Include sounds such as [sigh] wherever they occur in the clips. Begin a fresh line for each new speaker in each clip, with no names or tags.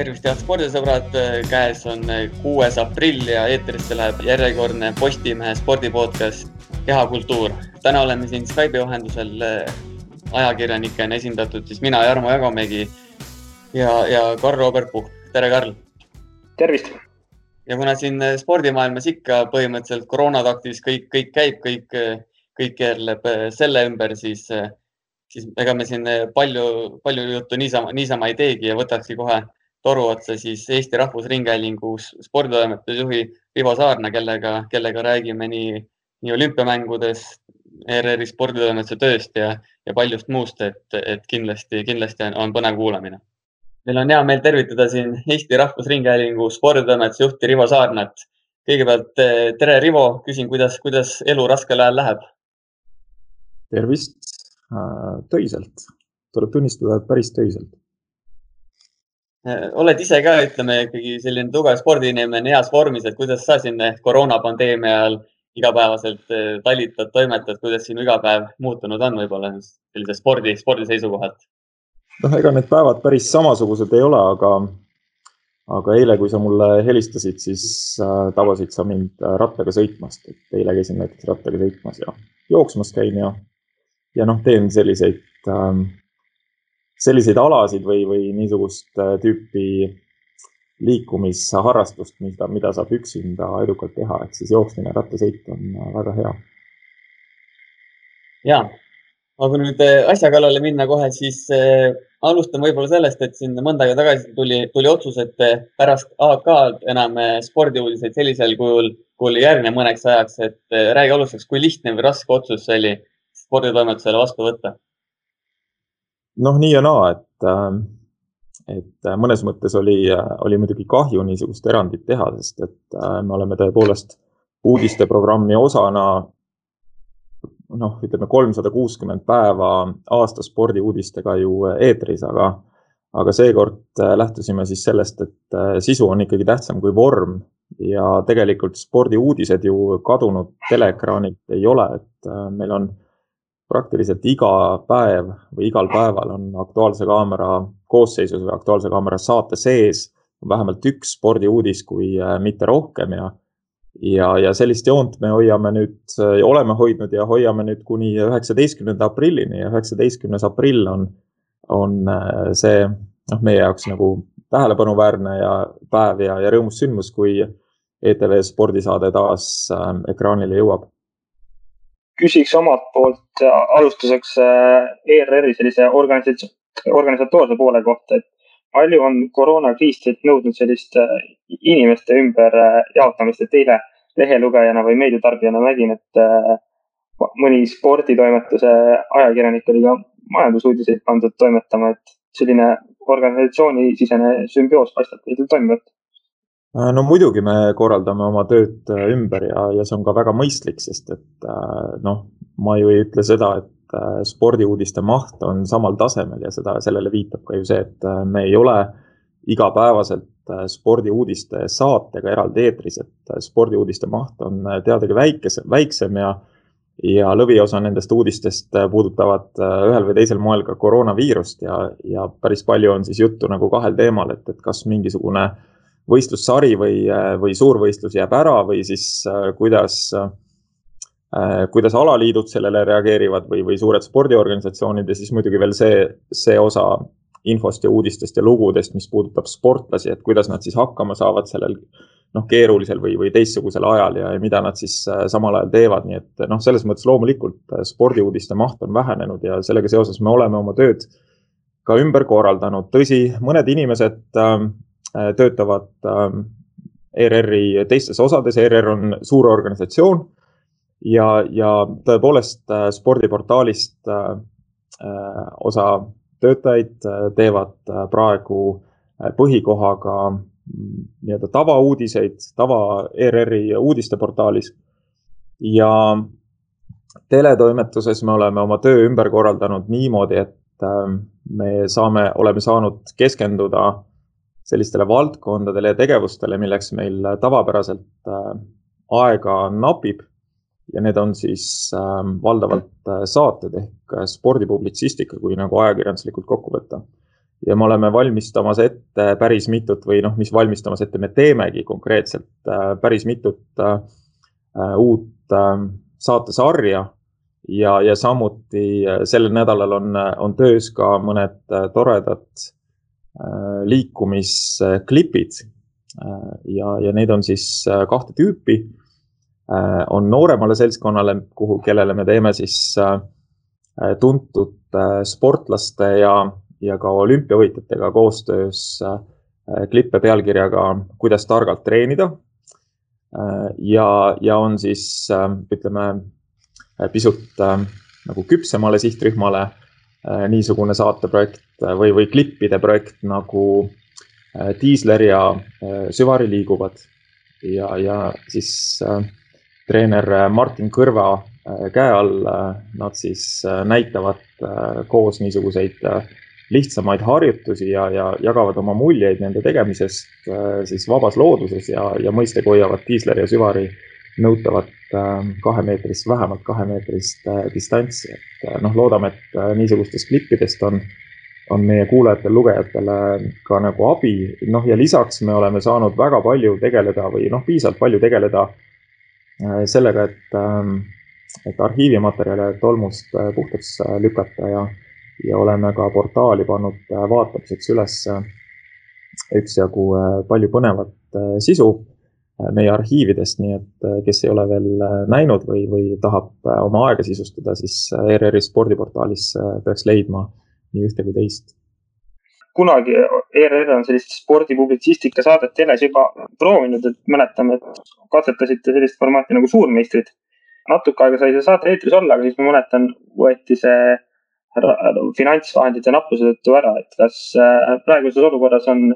tervist, head spordisõbrad, käes on kuues aprill ja eetrisse läheb järjekordne Postimehe spordipodcast Kehakultuur. täna oleme siin Skype'i vahendusel ajakirjanikena esindatud siis mina, Jarmo Jagomägi ja, ja Karl-Robert Puhk. tere, Karl!
tervist!
ja kuna siin spordimaailmas ikka põhimõtteliselt koroonataktis kõik, kõik käib, kõik, kõik keerleb selle ümber, siis siis ega me siin eh, palju, palju juttu niisama, niisama ei teegi ja võtakski kohe toru otsa siis Eesti Rahvusringhäälingu sporditoimetusjuhi Rivo Saarna, kellega, kellega räägime nii, nii olümpiamängudest, ERR-i sporditoimetuse tööst ja, ja paljust muust, et, et kindlasti, kindlasti on, on põnev kuulamine. meil on hea meel tervitada siin Eesti Rahvusringhäälingu sporditoimetuse juhti Rivo Saarnat. kõigepealt eh, tere, Rivo, küsin, kuidas, kuidas elu raskel ajal läheb?
tervist, Äh, töiselt, tuleb tunnistada, et päris töiselt.
Äh, oled ise ka, ütleme ikkagi selline tugev spordiinimene, heas vormis, et kuidas sa siin koroonapandeemia ajal igapäevaselt äh, talitad, toimetad, kuidas sinu igapäev muutunud on võib-olla sellise spordi, spordi seisukohalt?
noh, ega need päevad päris samasugused ei ole, aga, aga eile, kui sa mulle helistasid, siis äh, tabasid sa mind rattaga sõitmast, et eile käisin näiteks rattaga sõitmas ja jooksmas käin ja ja noh, teen selliseid ähm,, selliseid alasid või, või niisugust äh, tüüpi liikumisharrastust, mida, mida saab üksinda edukalt teha, ehk siis jooksmine, rattasõit on äh, väga hea.
ja, aga nüüd äh, asja kallale minna kohe, siis alustan võib-olla sellest, et siin mõnda aega tagasi tuli, tuli otsus, et pärast AK-d enam spordiuudiseid sellisel kujul, kui oli järgne mõneks ajaks, et räägi alustuseks, kui lihtne või raske otsus see oli sporditoimetusele vastu võtta?
Noh, nii ja naa, et, äh, et äh, mõnes mõttes oli, äh, oli muidugi kahju niisugust erandit teha, sest et me oleme tõepoolest uudisteprogrammi osana noh, ütleme kolmsada kuuskümmend päeva aasta spordiuudistega ju eetris, aga, aga seekord lähtusime siis sellest, et sisu on ikkagi tähtsam kui vorm ja tegelikult spordiuudised ju kadunud teleekraanilt ei ole, et meil on praktiliselt iga päev või igal päeval on Aktuaalse Kaamera koosseisus või Aktuaalse Kaamera saate sees vähemalt üks spordiuudis, kui äh, mitte rohkem ja ja, ja sellist joont me hoiame nüüd, äh, oleme hoidnud ja hoiame nüüd kuni üheksateistkümnenda aprillini ja üheksateistkümnes aprill on, on äh, see noh, meie jaoks nagu tähelepanuväärne ja päev ja, ja rõõmus sündmus, kui ETV spordisaade taas ekraanile jõuab
küsiks omalt poolt äh, alustuseks äh, ERR-i sellise organisatsioon, organisatoorse poole kohta, et palju on koroonakriis teilt nõudnud sellist äh, inimeste ümberjaotamist, et eile lehelugejana või meediatarbijana nägin, et mõni sporditoimetuse ajakirjanik oli ka majandusuudiseid pandud toimetama, et selline organisatsioonisisene sümbioos paistab teil toimivat
no muidugi me korraldame oma tööd äh, ümber ja, ja see on ka väga mõistlik, sest et äh, noh, ma ju ei ütle seda, et spordiuudiste maht on samal tasemel ja seda, sellele viitab ka ju see, et me ei ole igapäevaselt spordiuudiste saatega eraldi eetris, et spordiuudiste maht on teadagi väikesem, väiksem ja ja lõviosa nendest uudistest puudutavad ühel või teisel moel ka koroonaviirust ja, ja päris palju on siis juttu nagu kahel teemal, et, et kas mingisugune äh, võistlussari või, äh, või suurvõistlus jääb ära või siis äh, kuidas, äh, kuidas alaliidud sellele reageerivad või, või suured spordiorganisatsioonid ja siis muidugi veel see, see osa infost ja uudistest ja lugudest, mis puudutab sportlasi, et kuidas nad siis hakkama saavad sellel noh, keerulisel või, või teistsugusel ajal ja, ja mida nad siis samal ajal teevad, nii et noh, selles mõttes loomulikult spordiuudiste maht on vähenenud ja sellega seoses me oleme oma tööd ka ümber korraldanud. tõsi, mõned inimesed äh, töötavad ähm, ERR-i teistes osades, ERR on suur organisatsioon ja, ja tõepoolest äh, spordiportaalist äh, osa töötajaid teevad praegu põhikohaga mm, nii-öelda tavauudiseid, tava ERR-i uudisteportaalis. ja teletoimetuses me oleme oma töö ümber korraldanud niimoodi, et me saame, oleme saanud keskenduda sellistele valdkondadele ja tegevustele, milleks meil tavapäraselt äh, aega napib. ja need on siis ähm, valdavalt äh, saated ehk äh, spordipublitsistika, kui nagu ajakirjanduslikult kokku võtta. ja me oleme valmistamas ette päris mitut või noh, mis valmistamas ette, me teemegi konkreetselt päris mitut uut saatesarja ja, ja samuti sellel nädalal on, on töös ka mõned toredad liikumisklipid. ja, ja neid on siis kahte tüüpi. on nooremale seltskonnale, kuhu, kellele me teeme siis tuntud sportlaste ja ja ka olümpiavõitjatega koostöös äh, klippe pealkirjaga Kuidas targalt treenida. Äh, ja, ja on siis äh, ütleme pisut nagu küpsemale sihtrühmale niisugune saateprojekt või, või klippide projekt nagu Diisler ja Süvari liiguvad. ja, ja siis treener Martin Kõrva käe all nad siis näitavad koos niisuguseid lihtsamaid harjutusi ja, ja jagavad oma muljeid nende tegemisest äh, siis vabas looduses ja, ja mõistagi hoiavad diisleri ja süvari nõutavat äh, kahemeetrist, vähemalt kahemeetrist äh, distantsi, et noh, loodame, et niisugustest klippidest on, on meie kuulajatele-lugejatele ka nagu abi, noh ja lisaks me oleme saanud väga palju tegeleda või noh, piisavalt palju tegeleda sellega, et, et arhiivimaterjale tolmust puhtaks lükata ja ja oleme ka portaali pannud äh, vaatamiseks üles äh, üksjagu äh, palju põnevat sisu meie arhiividest, nii et kes ei ole veel näinud või, või tahab oma aega sisustada, siis ERR-i spordiportaalis peaks leidma nii ühte kui teist.
kunagi ERR on sellist spordipublitsistika saadet teles juba proovinud, et mäletame, et katsetasite sellist formaati nagu Suurmeistrid. natuke aega sai see saate eetris olla, aga siis ma mäletan, võeti see finantsvahendite nappuse tõttu ära, et kas äh, praeguses olukorras on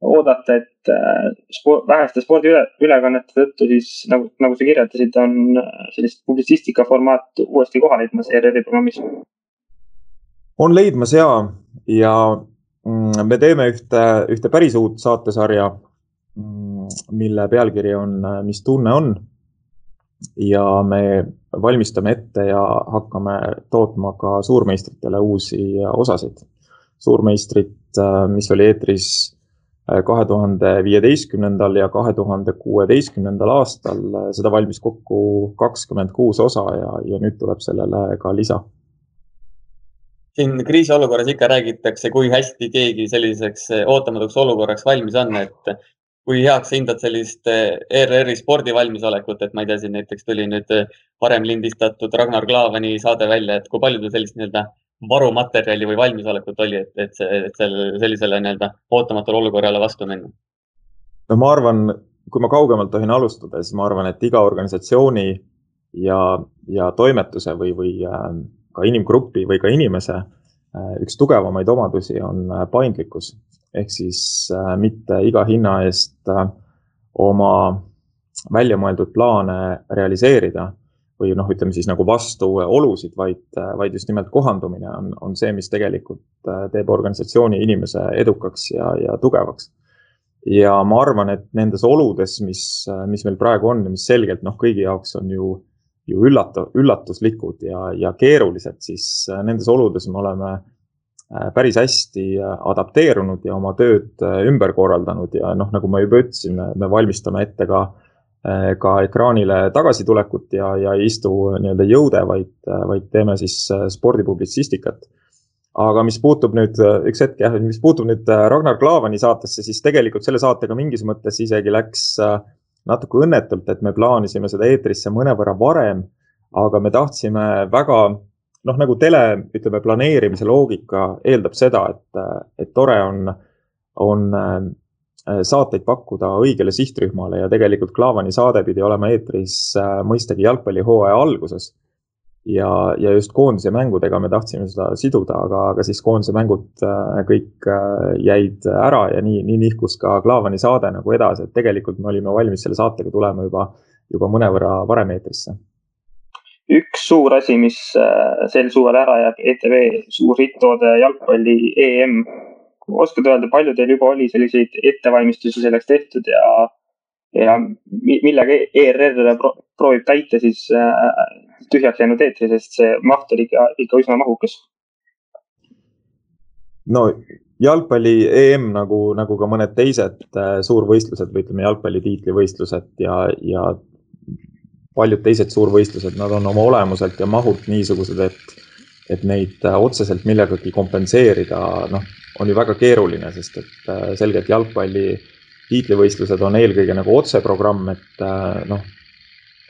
oodata, et äh, sport, väheste spordiülekannete tõttu siis nagu, nagu sa kirjeldasid, on äh, sellist publitsistika formaat uuesti kohale leidmas ERR-i programmis?
on leidmas ja, ja mm, me teeme ühte, ühte päris uut saatesarja, mm, mille pealkiri on Mis tunne on ja me valmistame ette ja hakkame tootma ka suurmeistritele uusi osasid. suurmeistrit, mis oli eetris äh, kahe tuhande viieteistkümnendal ja kahe tuhande kuueteistkümnendal aastal, seda valmis kokku kakskümmend kuus osa ja, ja nüüd tuleb sellele ka lisa.
Siin kriisiolukorras ikka räägitakse, kui hästi keegi selliseks ootamatuks olukorraks valmis on, et kui heaks hindad sellist ERR-i spordivalmisolekut, et ma ei tea, siin näiteks tuli nüüd varem lindistatud Ragnar Klavani saade välja, et kui palju teil sellist nii-öelda varumaterjali või valmisolekut oli, et, et et sellele, sellisele nii-öelda ootamatule olukorrale vastu minna?
no ma arvan, kui ma kaugemalt tohin alustada, siis ma arvan, et iga organisatsiooni ja, ja toimetuse või, või äh, ka inimgrupi või ka inimese äh, üks tugevamaid omadusi on paindlikkus ehk siis äh, mitte iga hinna eest äh, oma väljamõeldud plaane realiseerida või noh, ütleme siis nagu vastu olusid, vaid, äh, vaid just nimelt kohandumine on, on see, mis tegelikult teeb organisatsiooni inimese edukaks ja, ja tugevaks. ja ma arvan, et nendes oludes, mis, mis meil praegu on ja mis selgelt noh, kõigi jaoks on ju, ju üllatav, üllatuslikud ja, ja keerulised, siis nendes oludes me oleme Äh, päris hästi äh, adapteerunud ja oma tööd äh, ümber korraldanud ja noh, nagu ma juba ütlesin, me valmistame ette ka, ka ekraanile tagasitulekut ja, ja ei istu nii-öelda jõude, vaid, vaid teeme siis spordipublitsistikat. aga mis puutub nüüd, üks hetk jah, mis puutub nüüd Ragnar Klavani saatesse, siis tegelikult selle saatega mingis mõttes isegi läks natuke õnnetult, et me plaanisime seda eetrisse mõnevõrra varem, aga me tahtsime väga noh, nagu tele, ütleme, planeerimise loogika eeldab seda, et, et tore on, on äh, saateid pakkuda õigele sihtrühmale ja tegelikult Klaavani saade pidi olema eetris äh, mõistagi jalgpallihooaja alguses. ja, ja just koondise mängudega me tahtsime seda siduda, aga, aga siis koondise mängud äh, kõik jäid ära ja nii, nii nihkus ka Klaavani saade nagu edasi, et tegelikult me olime valmis selle saatega tulema juba, juba mõnevõrra varem eetrisse
üks suur asi, mis äh, sel suvel ära jääb, ETV suur hitttoode jalgpalli EM. Oskad öelda, palju teil juba oli selliseid ettevalmistusi selleks tehtud ja, ja millega ERR proovib täita siis äh, tühjaks jäänud eetri, sest see maht oli ikka, ikka üsna mahukas.
No jalgpalli EM nagu, nagu ka mõned teised äh, suurvõistlused või ütleme, jalgpalli tiitlivõistlused ja, ja paljud teised suurvõistlused, nad on oma olemuselt ja mahult niisugused, et, et neid äh, otseselt millegagi kompenseerida, noh, on ju väga keeruline, sest et äh, selgelt jalgpalli tiitlivõistlused on eelkõige nagu otseprogramm, et noh,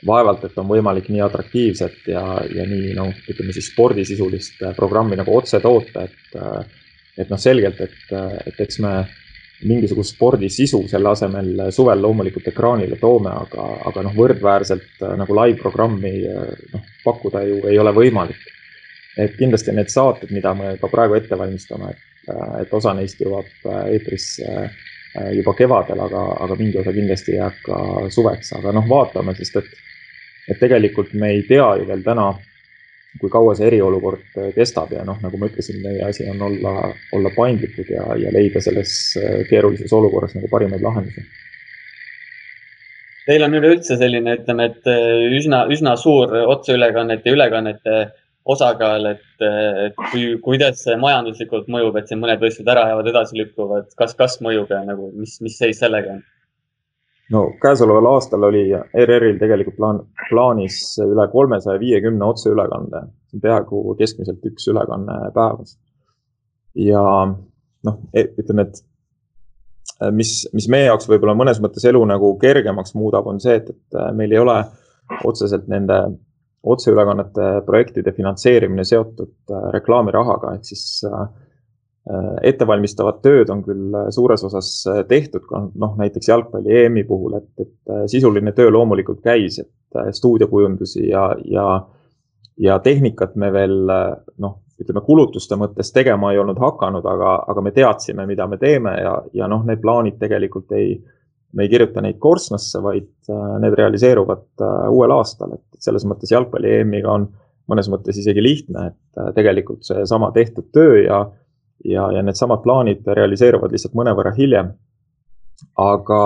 vaevalt, et on võimalik nii atraktiivset ja, ja nii noh, ütleme siis spordisisulist programmi nagu otse toota, et et noh, selgelt, et, et eks me mingisugust spordisisu selle asemel suvel loomulikult ekraanile toome, aga, aga noh, võrdväärselt nagu live-programmi noh, pakkuda ju ei ole võimalik. Et kindlasti need saated, mida me ka praegu ette valmistame, et, et osa neist jõuab eetrisse juba kevadel, aga, aga mingi osa kindlasti jääb ka suveks, aga noh, vaatame, sest et, et tegelikult me ei tea ju veel täna kui kaua see eriolukord äh, kestab ja noh, nagu ma ütlesin, meie asi on olla, olla paindlikud ja, ja leida selles äh, keerulises olukorras nagu parimaid lahendusi.
Teil on üleüldse selline, ütleme, et äh, üsna, üsna suur otseülekannete ja ülekannete osakaal, et, et kui, kuidas see majanduslikult mõjub, et siin mõned võistlused ära jäävad, edasi lükkuvad, kas, kas mõjub ja nagu, mis, mis seis sellega on?
no käesoleval aastal oli ERR-il tegelikult plaan, plaanis üle kolmesaja viiekümne otseülekande, peaaegu keskmiselt üks ülekanne päevas. ja noh, e, ütleme, et äh, mis, mis meie jaoks võib-olla mõnes mõttes elu nagu kergemaks muudab, on see, et, et äh, meil ei ole otseselt nende otseülekannete projektide finantseerimine seotud äh, reklaamirahaga, ehk siis äh, Äh, ettevalmistavad tööd on küll suures osas tehtud noh, näiteks jalgpalli EM-i puhul, et, et sisuline töö loomulikult käis, et stuudiokujundusi ja, ja, ja tehnikat me veel noh, ütleme kulutuste mõttes tegema ei olnud hakanud, aga, aga me teadsime, mida me teeme ja, ja noh, need plaanid tegelikult ei, me ei kirjuta neid korstnasse, vaid need realiseeruvad uuel aastal, et selles mõttes jalgpalli EM-iga on mõnes mõttes isegi lihtne, et tegelikult seesama tehtud töö ja ja, ja needsamad plaanid realiseeruvad lihtsalt mõnevõrra hiljem. aga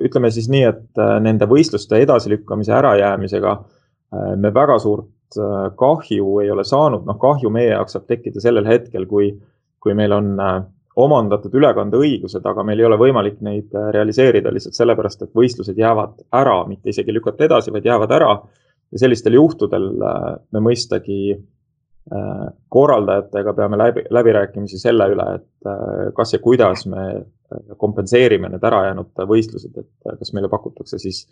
ütleme siis nii, et äh, nende võistluste edasilükkamise ärajäämisega äh, me väga suurt äh, kahju ei ole saanud, noh, kahju meie jaoks saab tekkida sellel hetkel, kui, kui meil on omandatud ülekandeõigused, aga meil ei ole võimalik neid realiseerida lihtsalt sellepärast, et võistlused jäävad ära, mitte isegi lükata edasi, vaid jäävad ära. ja sellistel juhtudel me mõistagi Äh, korraldajatega peame läbi, läbirääkimisi selle üle, et äh, kas ja kuidas me äh, kompenseerime need ärajäänud võistlused, et kas meile pakutakse siis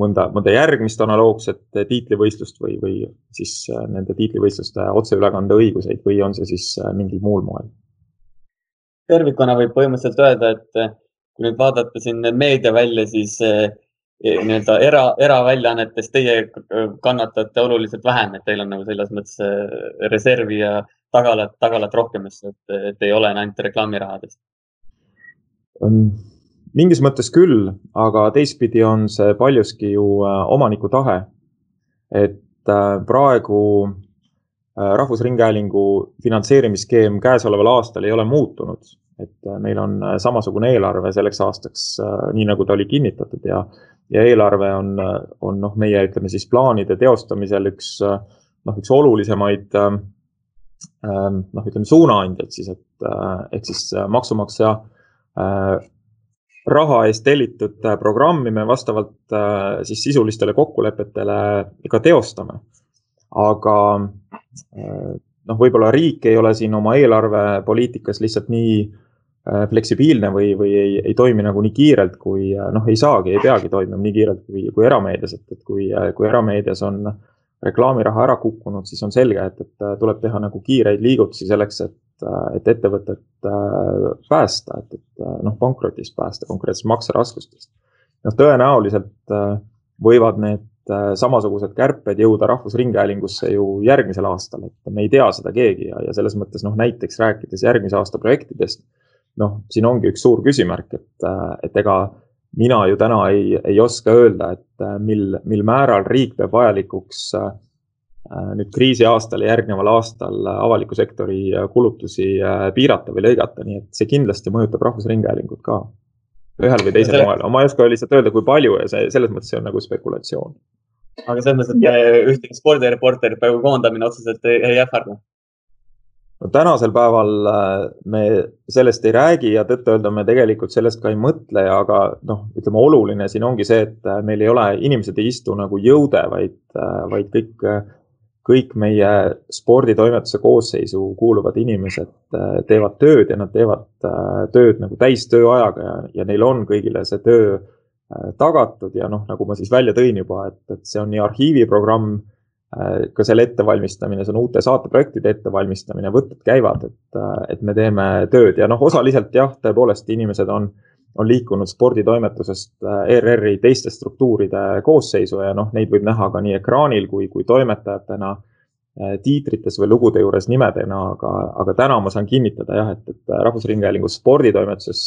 mõnda, mõnda järgmist analoogset tiitlivõistlust või, või siis nende tiitlivõistluste otseülekande õiguseid või on see siis mingil muul moel.
Tervikuna võib põhimõtteliselt öelda, et kui nüüd vaadata siin meedia välja, siis nii-öelda era, eraväljaannetes teie kannatate oluliselt vähem, et teil on nagu selles mõttes reservi ja tagalat, tagalat rohkem, et, et ei ole ainult reklaamirahadest?
mingis mõttes küll, aga teistpidi on see paljuski ju omaniku tahe. et praegu Rahvusringhäälingu finantseerimisskeem käesoleval aastal ei ole muutunud, et meil on samasugune eelarve selleks aastaks, nii nagu ta oli kinnitatud ja ja eelarve on, on noh, meie ütleme siis plaanide teostamisel üks noh, üks olulisemaid ähm, noh, ütleme suunaandjaid siis, et äh, ehk siis maksumaksja äh, raha eest tellitud programmi me vastavalt äh, siis sisulistele kokkulepetele ka teostame. aga noh, võib-olla riik ei ole siin oma eelarvepoliitikas lihtsalt nii äh, fleksibiilne või, või ei, ei toimi nagu nii kiirelt, kui äh, noh, ei saagi, ei peagi toimima nii kiirelt kui, kui erameedias, et, et kui, äh, kui erameedias on reklaamiraha ära kukkunud, siis on selge, et, et tuleb teha nagu kiireid liigutusi selleks, et, et ettevõtet päästa, et, et noh, pankrotist päästa, konkreetselt makseraskustest. noh, tõenäoliselt võivad need samasugused kärped jõuda Rahvusringhäälingusse ju järgmisel aastal, et me ei tea seda keegi ja, ja selles mõttes noh, näiteks rääkides järgmise aasta projektidest noh, siin ongi üks suur küsimärk, et, et ega mina ju täna ei, ei oska öelda, et mil, mil määral riik peab vajalikuks äh, nüüd kriisiaastal ja järgneval aastal avaliku sektori kulutusi äh, piirata või lõigata, nii et see kindlasti mõjutab Rahvusringhäälingut ka ühel või teisel moel, ma ei oska lihtsalt öelda, kui palju ja see selles mõttes see on nagu spekulatsioon.
Aga selles mõttes, et ühtegi spordireporterit praegu koondamine otseselt ei, ei ähvarda.
No tänasel päeval äh, me sellest ei räägi ja tõtt-öelda me tegelikult sellest ka ei mõtle, aga noh, ütleme oluline siin ongi see, et äh, meil ei ole, inimesed ei istu nagu jõude, vaid, äh, vaid kõik, kõik meie sporditoimetuse koosseisu kuuluvad inimesed teevad tööd ja nad teevad tööd nagu täistööajaga ja, ja neil on kõigile see töö tagatud ja noh, nagu ma siis välja tõin juba, et, et see on nii arhiiviprogramm Äh, ka selle ettevalmistamine, see on uute saateprojektide ettevalmistamine, võtted käivad, et, äh, et me teeme tööd ja noh, osaliselt jah, tõepoolest inimesed on, on liikunud sporditoimetusest äh, ERR-i teiste struktuuride koosseisu ja noh, neid võib näha ka nii ekraanil kui, kui toimetajatena tiitrites või lugude juures nimedena, aga, aga täna ma saan kinnitada jah, et, et Rahvusringhäälingu sporditoimetuses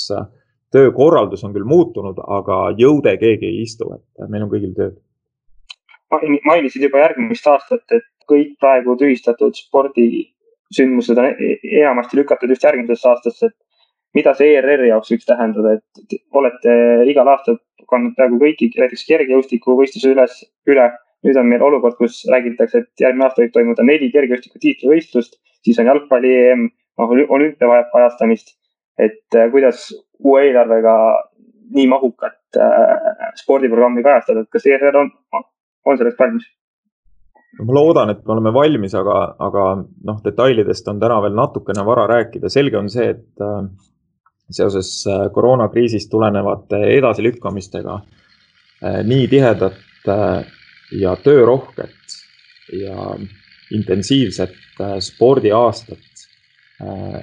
töökorraldus on küll muutunud, aga jõude keegi ei istu, et meil on kõigil tööd
mainisid juba järgmist aastat, et kõik praegu tühistatud spordisündmused on e-, enamasti lükatud just järgmisesse aastasse. et mida see ERR-i jaoks võiks tähendada, et olete igal aastal kandnud peaaegu kõiki, näiteks kergejõustikuvõistluse üles, üle. nüüd on meil olukord, kus räägitakse, et järgmine aasta võib toimuda neli kergejõustiku tiitlivõistlust, siis on jalgpalli EM, noh olümpia vajab kajastamist. et kuidas uue eelarvega nii mahukat äh, spordiprogrammi kajastada, et kas ERR on on selleks valmis?
ma loodan, et me oleme valmis, aga, aga noh, detailidest on täna veel natukene vara rääkida. selge on see, et äh, seoses äh, koroonakriisist tulenevate edasilükkamistega äh, nii tihedat ja töörohket ja intensiivset spordiaastat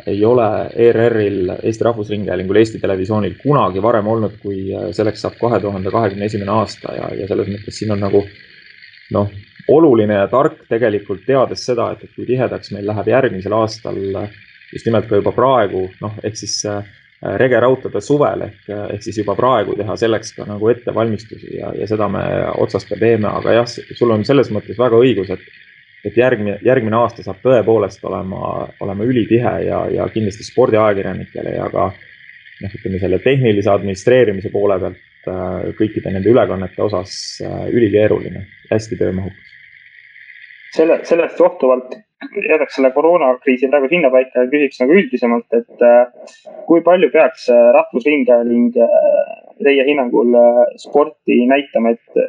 ei ole ERR-il, Eesti Rahvusringhäälingul, Eesti Televisioonil kunagi varem olnud, kui selleks saab kahe tuhande kahekümne esimene aasta ja, ja selles mõttes siin on nagu äh, noh, oluline ja tark tegelikult teades seda, et, et kui tihedaks meil läheb järgmisel aastal just nimelt ka juba praegu, noh, ehk siis äh, rege raudtade suvel ehk, ehk siis juba praegu teha selleks ka nagu ettevalmistusi ja, ja seda me otsast ka teeme, aga jah, sul on selles mõttes väga õigus, et et järgmine, järgmine aasta saab tõepoolest olema, olema ülitihe ja, ja kindlasti spordiajakirjanikele ja ka noh, ütleme selle tehnilise administreerimise poole pealt Äh, kõikide nende ülekannete osas äh, ülikeeruline, hästi töömahukas.
selle, sellest johtuvalt jätaks selle koroonakriisi praegu sinnapaika ja küsiks nagu üldisemalt, et äh, kui palju peaks Rahvusringhääling teie hinnangul sporti näitama, et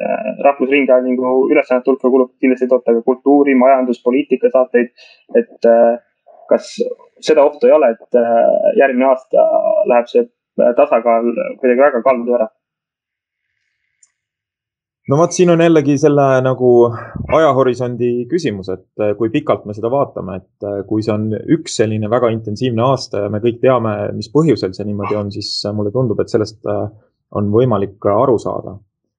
Rahvusringhäälingu ülesannete hulka kulub kindlasti toota ka kultuuri, majandus, poliitika saateid. et kas seda ohtu ei ole, et järgmine aasta läheb see tasakaal kuidagi väga kaldu ära?
No vot, siin on jällegi selle nagu ajahorisondi küsimus, et eh, kui pikalt me seda vaatame, et eh, kui see on üks selline väga intensiivne aasta ja me kõik teame, mis põhjusel see niimoodi on, siis mulle tundub, et sellest eh, on võimalik aru saada.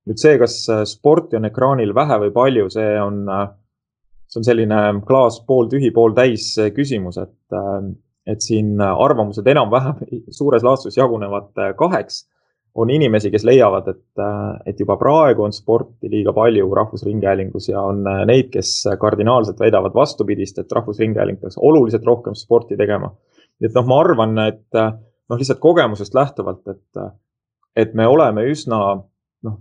nüüd see, kas sporti on ekraanil vähe või palju, see on, see on selline klaas pooltühi, pooltäis küsimus, et, et siin arvamused enam-vähem suures laastus jagunevad kaheks on inimesi, kes leiavad, et, et juba praegu on sporti liiga palju Rahvusringhäälingus ja on neid, kes kardinaalselt väidavad vastupidist, et Rahvusringhääling peaks oluliselt rohkem sporti tegema. et noh, ma arvan, et noh, lihtsalt kogemusest lähtuvalt, et, et me oleme üsna noh,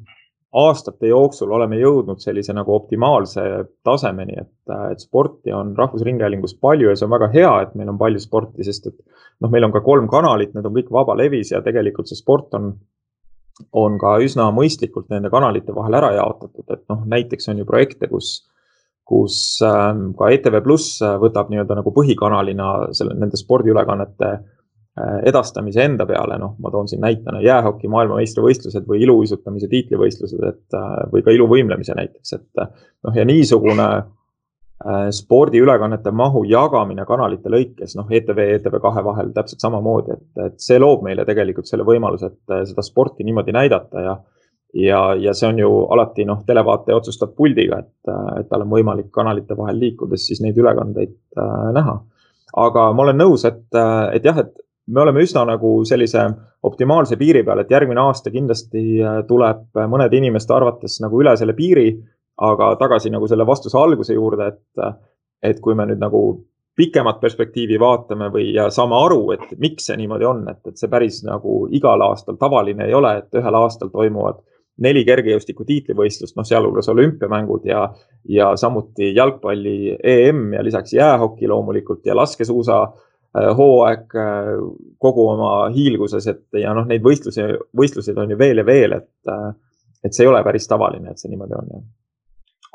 aastate jooksul oleme jõudnud sellise nagu optimaalse tasemeni, et, et sporti on Rahvusringhäälingus palju ja see on väga hea, et meil on palju sporti, sest et noh, meil on ka kolm kanalit, need on kõik vabalevis ja tegelikult see sport on on ka üsna mõistlikult nende kanalite vahel ära jaotatud, et noh, näiteks on ju projekte, kus, kus ähm, ka ETV Pluss võtab nii-öelda nagu põhikanalina selle, nende spordiülekannete äh, edastamise enda peale, noh, ma toon siin näitena jäähoki maailmameistrivõistlused või iluuisutamise tiitlivõistlused, et äh, või ka iluvõimlemise näiteks, et noh, ja niisugune Äh, spordiülekannete mahu jagamine kanalite lõikes, noh, ETV ja ETV2 vahel täpselt samamoodi, et, et see loob meile tegelikult selle võimaluse, et äh, seda sporti niimoodi näidata ja ja, ja see on ju alati noh, televaataja otsustab puldiga, et, äh, et tal on võimalik kanalite vahel liikudes siis neid ülekandeid äh, näha. aga ma olen nõus, et, et jah, et me oleme üsna nagu sellise optimaalse piiri peal, et järgmine aasta kindlasti tuleb mõnede inimeste arvates nagu üle selle piiri aga tagasi nagu selle vastuse alguse juurde, et, et kui me nüüd nagu pikemat perspektiivi vaatame või ja saame aru, et miks see niimoodi on, et, et see päris nagu igal aastal tavaline ei ole, et ühel aastal toimuvad neli kergejõustiku tiitlivõistlust, noh, sealhulgas olümpiamängud ja, ja samuti jalgpalli EM ja lisaks jäähoki loomulikult ja laskesuusa äh, hooaeg äh, kogu oma hiilguses, et ja noh, neid võistlusi, võistluseid on ju veel ja veel, et, äh, et see ei ole päris tavaline, et see niimoodi on, jah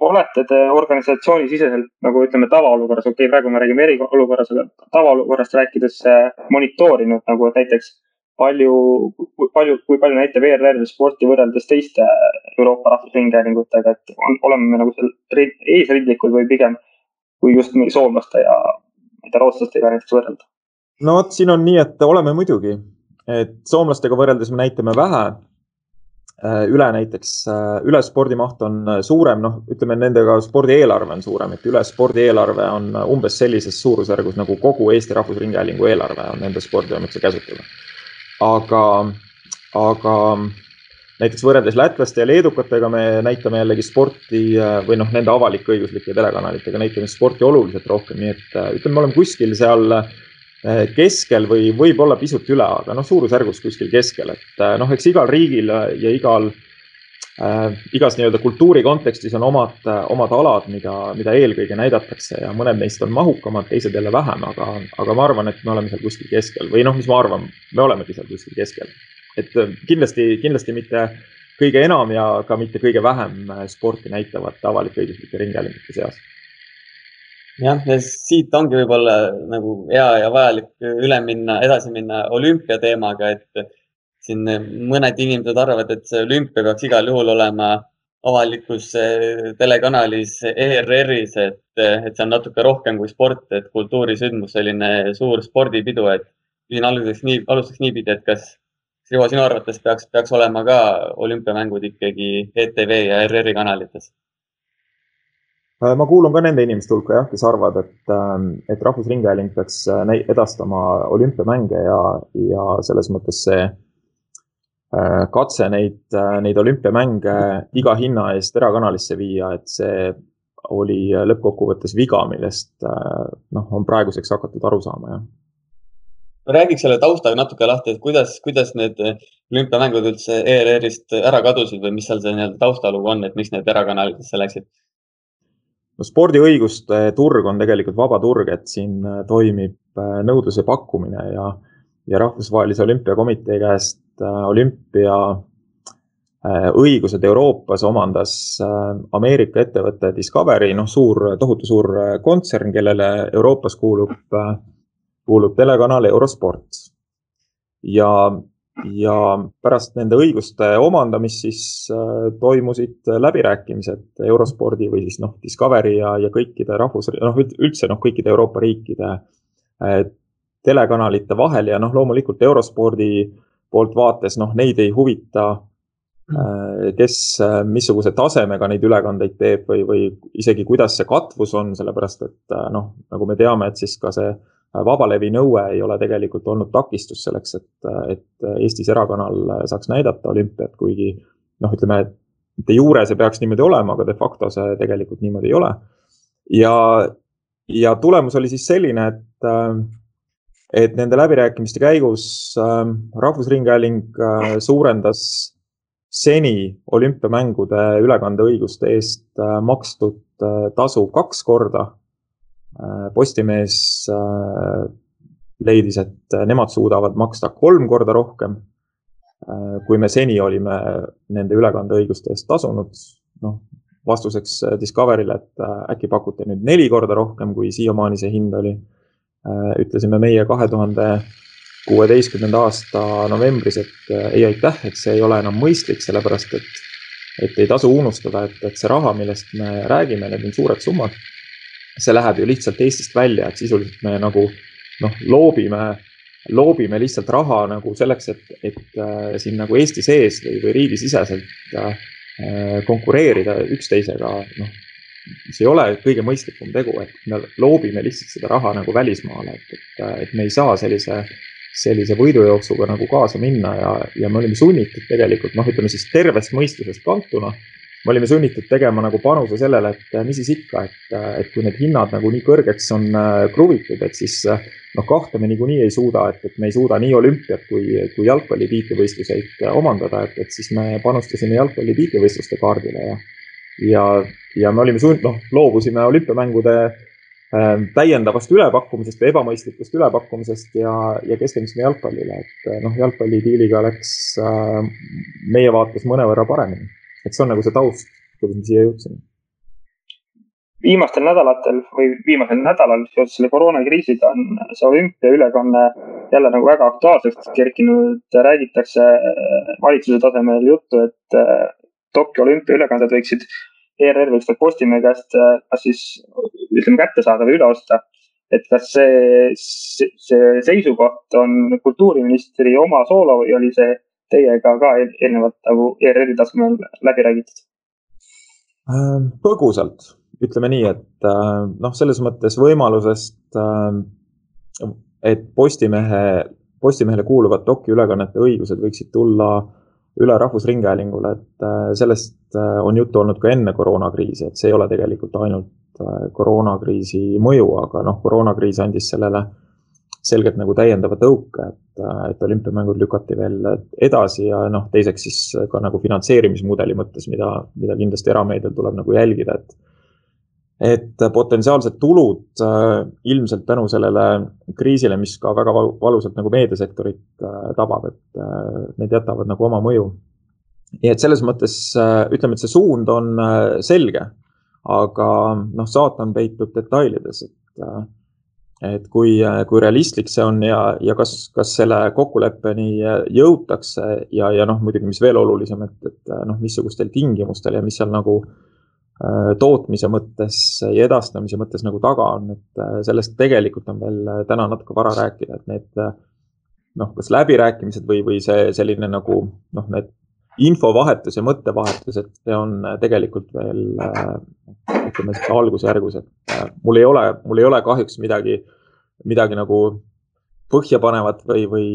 olete te organisatsioonisiseselt nagu ütleme tavaolukorras, okei okay,, praegu me räägime eriolukorras, aga tavaolukorrast rääkides monitoorinud nagu näiteks palju, palju, kui palju näitab ERR sporti võrreldes teiste Euroopa rahvusringhäälingutega, et on, oleme me nagu seal eesrindlikud või pigem kui just mingi soomlaste ja ma ei tea, rootslastega näiteks võrrelda?
no vot, siin on nii, et oleme muidugi, et soomlastega võrreldes me näitame vähe äh, üle näiteks, äh, üle spordimaht on äh, suurem, noh, ütleme nendega spordieelarve on suurem, et üle spordieelarve on umbes sellises suurusjärgus nagu kogu Eesti Rahvusringhäälingu eelarve on nende spordiametuse käsutada aga, aga näiteks võrreldes lätlaste ja leedukatega me näitame jällegi sporti äh, või noh, nende avalik-õiguslike telekanalitega näitame sporti oluliselt rohkem, nii et äh, ütleme, me oleme kuskil seal äh, keskel või võib-olla pisut üle, aga noh, suurusjärgus kuskil keskel, et noh, eks igal riigil ja igal äh, igas nii-öelda kultuuri kontekstis on omad, omad alad, mida, mida eelkõige näidatakse ja mõned neist on mahukamad, teised jälle vähem, aga, aga ma arvan, et me oleme seal kuskil keskel või noh, mis ma arvan, me olemegi seal kuskil keskel et kindlasti, kindlasti mitte kõige enam ja ka mitte kõige vähem äh, sporti näitavate avalik-õiguslike ringhäälingute seas.
Jah, ja siit ongi võib-olla nagu hea ja vajalik üle minna, edasi minna olümpia teemaga, et siin mõned inimesed arvavad, et see olümpia peaks igal juhul olema avalikus äh, telekanalis ERR-is, et, et see on natuke rohkem kui sport, et kultuurisündmus, selline suur spordipidu, et küsin alguseks nii, alustaks niipidi, et kas Rivo, sinu arvates peaks, peaks olema ka olümpiamängud ikkagi ETV ja ERR-i kanalites?
Äh, ma kuulun ka nende inimeste hulka jah, kes arvavad, et, ähm, et Rahvusringhääling peaks äh, edastama olümpiamänge ja, ja selles mõttes see äh, katse neid, neid olümpiamänge iga hinna eest erakanalisse viia, et see oli lõppkokkuvõttes viga, millest noh, on praeguseks hakatud aru saama, jah
räägiks selle taustaga natuke lahti, et kuidas, kuidas need olümpiamängud üldse ERR-ist ära kadusid või mis seal see nii-öelda taustalugu on, et miks need erakanalitesse läksid?
No spordiõiguste turg on tegelikult vaba turg, et siin äh, toimib äh, nõudluse pakkumine ja, ja Rahvusvahelise Olümpiakomitee käest äh, olümpia õigused Euroopas omandas Ameerika ettevõte Discovery, noh, suur, tohutu suur kontsern, kellele Euroopas kuulub kuulub telekanal Eurosport. ja, ja pärast nende õiguste omandamist siis äh, toimusid läbirääkimised Eurospordi või siis noh, Discovery ja, ja kõikide rahvus, noh üldse noh, kõikide Euroopa riikide äh, telekanalite vahel ja noh, loomulikult Eurospordi poolt vaates, noh, neid ei huvita äh, kes missuguse tasemega neid ülekandeid teeb või, või isegi kuidas see katvus on, sellepärast et noh, nagu me teame, et siis ka see vabalevi nõue ei ole tegelikult olnud takistus selleks, et, et Eestis erakanal saaks näidata olümpiat, kuigi noh, ütleme, et de jure see peaks niimoodi olema, aga de facto see tegelikult niimoodi ei ole. ja, ja tulemus oli siis selline, et, et nende läbirääkimiste käigus äh, Rahvusringhääling äh, suurendas seni olümpiamängude ülekandeõiguste eest äh, makstud tasu kaks korda Äh, Postimees äh, leidis, et nemad suudavad maksta kolm korda rohkem, äh, kui me seni olime nende ülekandeõiguste eest tasunud. noh, vastuseks Discovery'le, et äkki pakute nüüd neli korda rohkem, kui siiamaani see hind oli. ütlesime meie kahe tuhande kuueteistkümnenda aasta novembris, et ei aitäh, et see ei ole enam mõistlik, sellepärast et, et ei tasu unustada, et, et see raha, millest me räägime, need on suured summad see läheb ju lihtsalt Eestist välja, et sisuliselt me nagu noh, loobime, loobime lihtsalt raha nagu selleks, et, et äh, siin nagu Eesti sees või, või riigisiseselt äh, konkureerida üksteisega, noh, see ei ole kõige mõistlikum tegu, et me loobime lihtsalt seda raha nagu välismaale, et, et, et me ei saa sellise, sellise võidujooksuga nagu kaasa minna ja, ja me olime sunnitud tegelikult noh, ütleme siis tervest mõistusest kantuna me olime sunnitud tegema nagu panuse sellele, et mis siis ikka, et, et kui need hinnad nagu nii kõrgeks on kruvitud, et siis noh, kahte me niikuinii ei suuda, et, et me ei suuda nii olümpiat kui, kui jalgpalli tiitlivõistluseid omandada, et, et siis me panustasime jalgpalli tiitlivõistluste kaardile ja, ja, ja me olime sund-, noh, loobusime olümpiamängude täiendavast ülepakkumisest või ebamõistlikust ülepakkumisest ja, ja keskendusime jalgpallile, et noh, jalgpallidiiliga läks meie vaates mõnevõrra paremini. Et see on nagu see taust, kuidas me siia jõudsime.
viimastel nädalatel või viimasel nädalal seoses selle koroonakriisiga on see olümpiaülekanne jälle nagu väga aktuaalseks kerkinud. räägitakse äh, valitsuse tasemel juttu, et Tokyo olümpiaülekanded võiksid ERR võiks ka Postimehe käest äh, kas siis ütleme kätte saada või üle osta. et kas see, see seisukoht on kultuuriministri oma soolo või oli see teiega ka eelnevalt nagu ERR-i tasemel läbi räägitud?
Ähm, põgusalt, ütleme nii, et äh, noh, selles mõttes võimalusest, äh, et Postimehe, Postimehele kuuluvad dokiülekannete õigused võiksid tulla üle Rahvusringhäälingule, et sellest on juttu olnud ka enne koroonakriisi, et see ei ole tegelikult ainult Äh, koroonakriisi mõju, aga noh, koroonakriis andis sellele selgelt nagu täiendava tõuke, et, äh, et olümpiamängud lükati veel edasi ja noh, teiseks siis ka nagu finantseerimismudeli mõttes, mida, mida kindlasti erameedial tuleb nagu jälgida, et et potentsiaalsed tulud äh, ilmselt tänu sellele kriisile, mis ka väga valusalt nagu meediasektorit äh, tabab, et need jätavad nagu oma mõju. nii et selles mõttes ütleme, et see suund on selge aga noh, saatan peitub detailides, et, et kui, kui realistlik see on ja, ja kas, kas selle kokkuleppeni jõutakse ja, ja noh, muidugi, mis veel olulisem, et, et noh, missugustel tingimustel ja mis seal nagu äh, tootmise mõttes ja edastamise mõttes nagu taga on, et äh, sellest tegelikult on veel täna natuke vara rääkida, et need noh, kas läbirääkimised või, või see selline nagu noh, need infovahetus ja mõttevahetus, et see on äh, tegelikult veel äh, ütleme siis algusjärgus, et äh, mul ei ole, mul ei ole kahjuks midagi, midagi nagu põhjapanevat või, või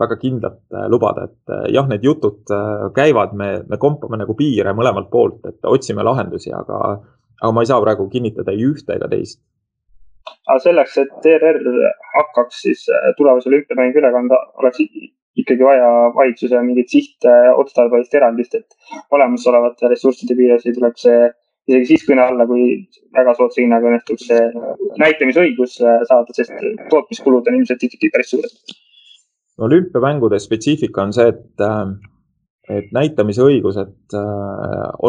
väga kindlat lubada, et jah, need jutud käivad, me, me kompame nagu piire mõlemalt poolt, et otsime lahendusi, aga, aga ma ei saa praegu kinnitada ei ühte ega teist.
aga selleks, et ERR hakkaks siis tulevase olümpiamängu üle kanda, oleks ikkagi vaja valitsuse mingit sihtotstarbelist eraldist, et olemasolevate ressursside piires ei tuleks see isegi siis kõne alla, kui väga soodsa hinnaga õnnestuks see näitamisõigus saada, sest tootmiskulud on ilmselt ikkagi päris suured.
olümpiamängude spetsiifika on see, et, et näitamisõigused,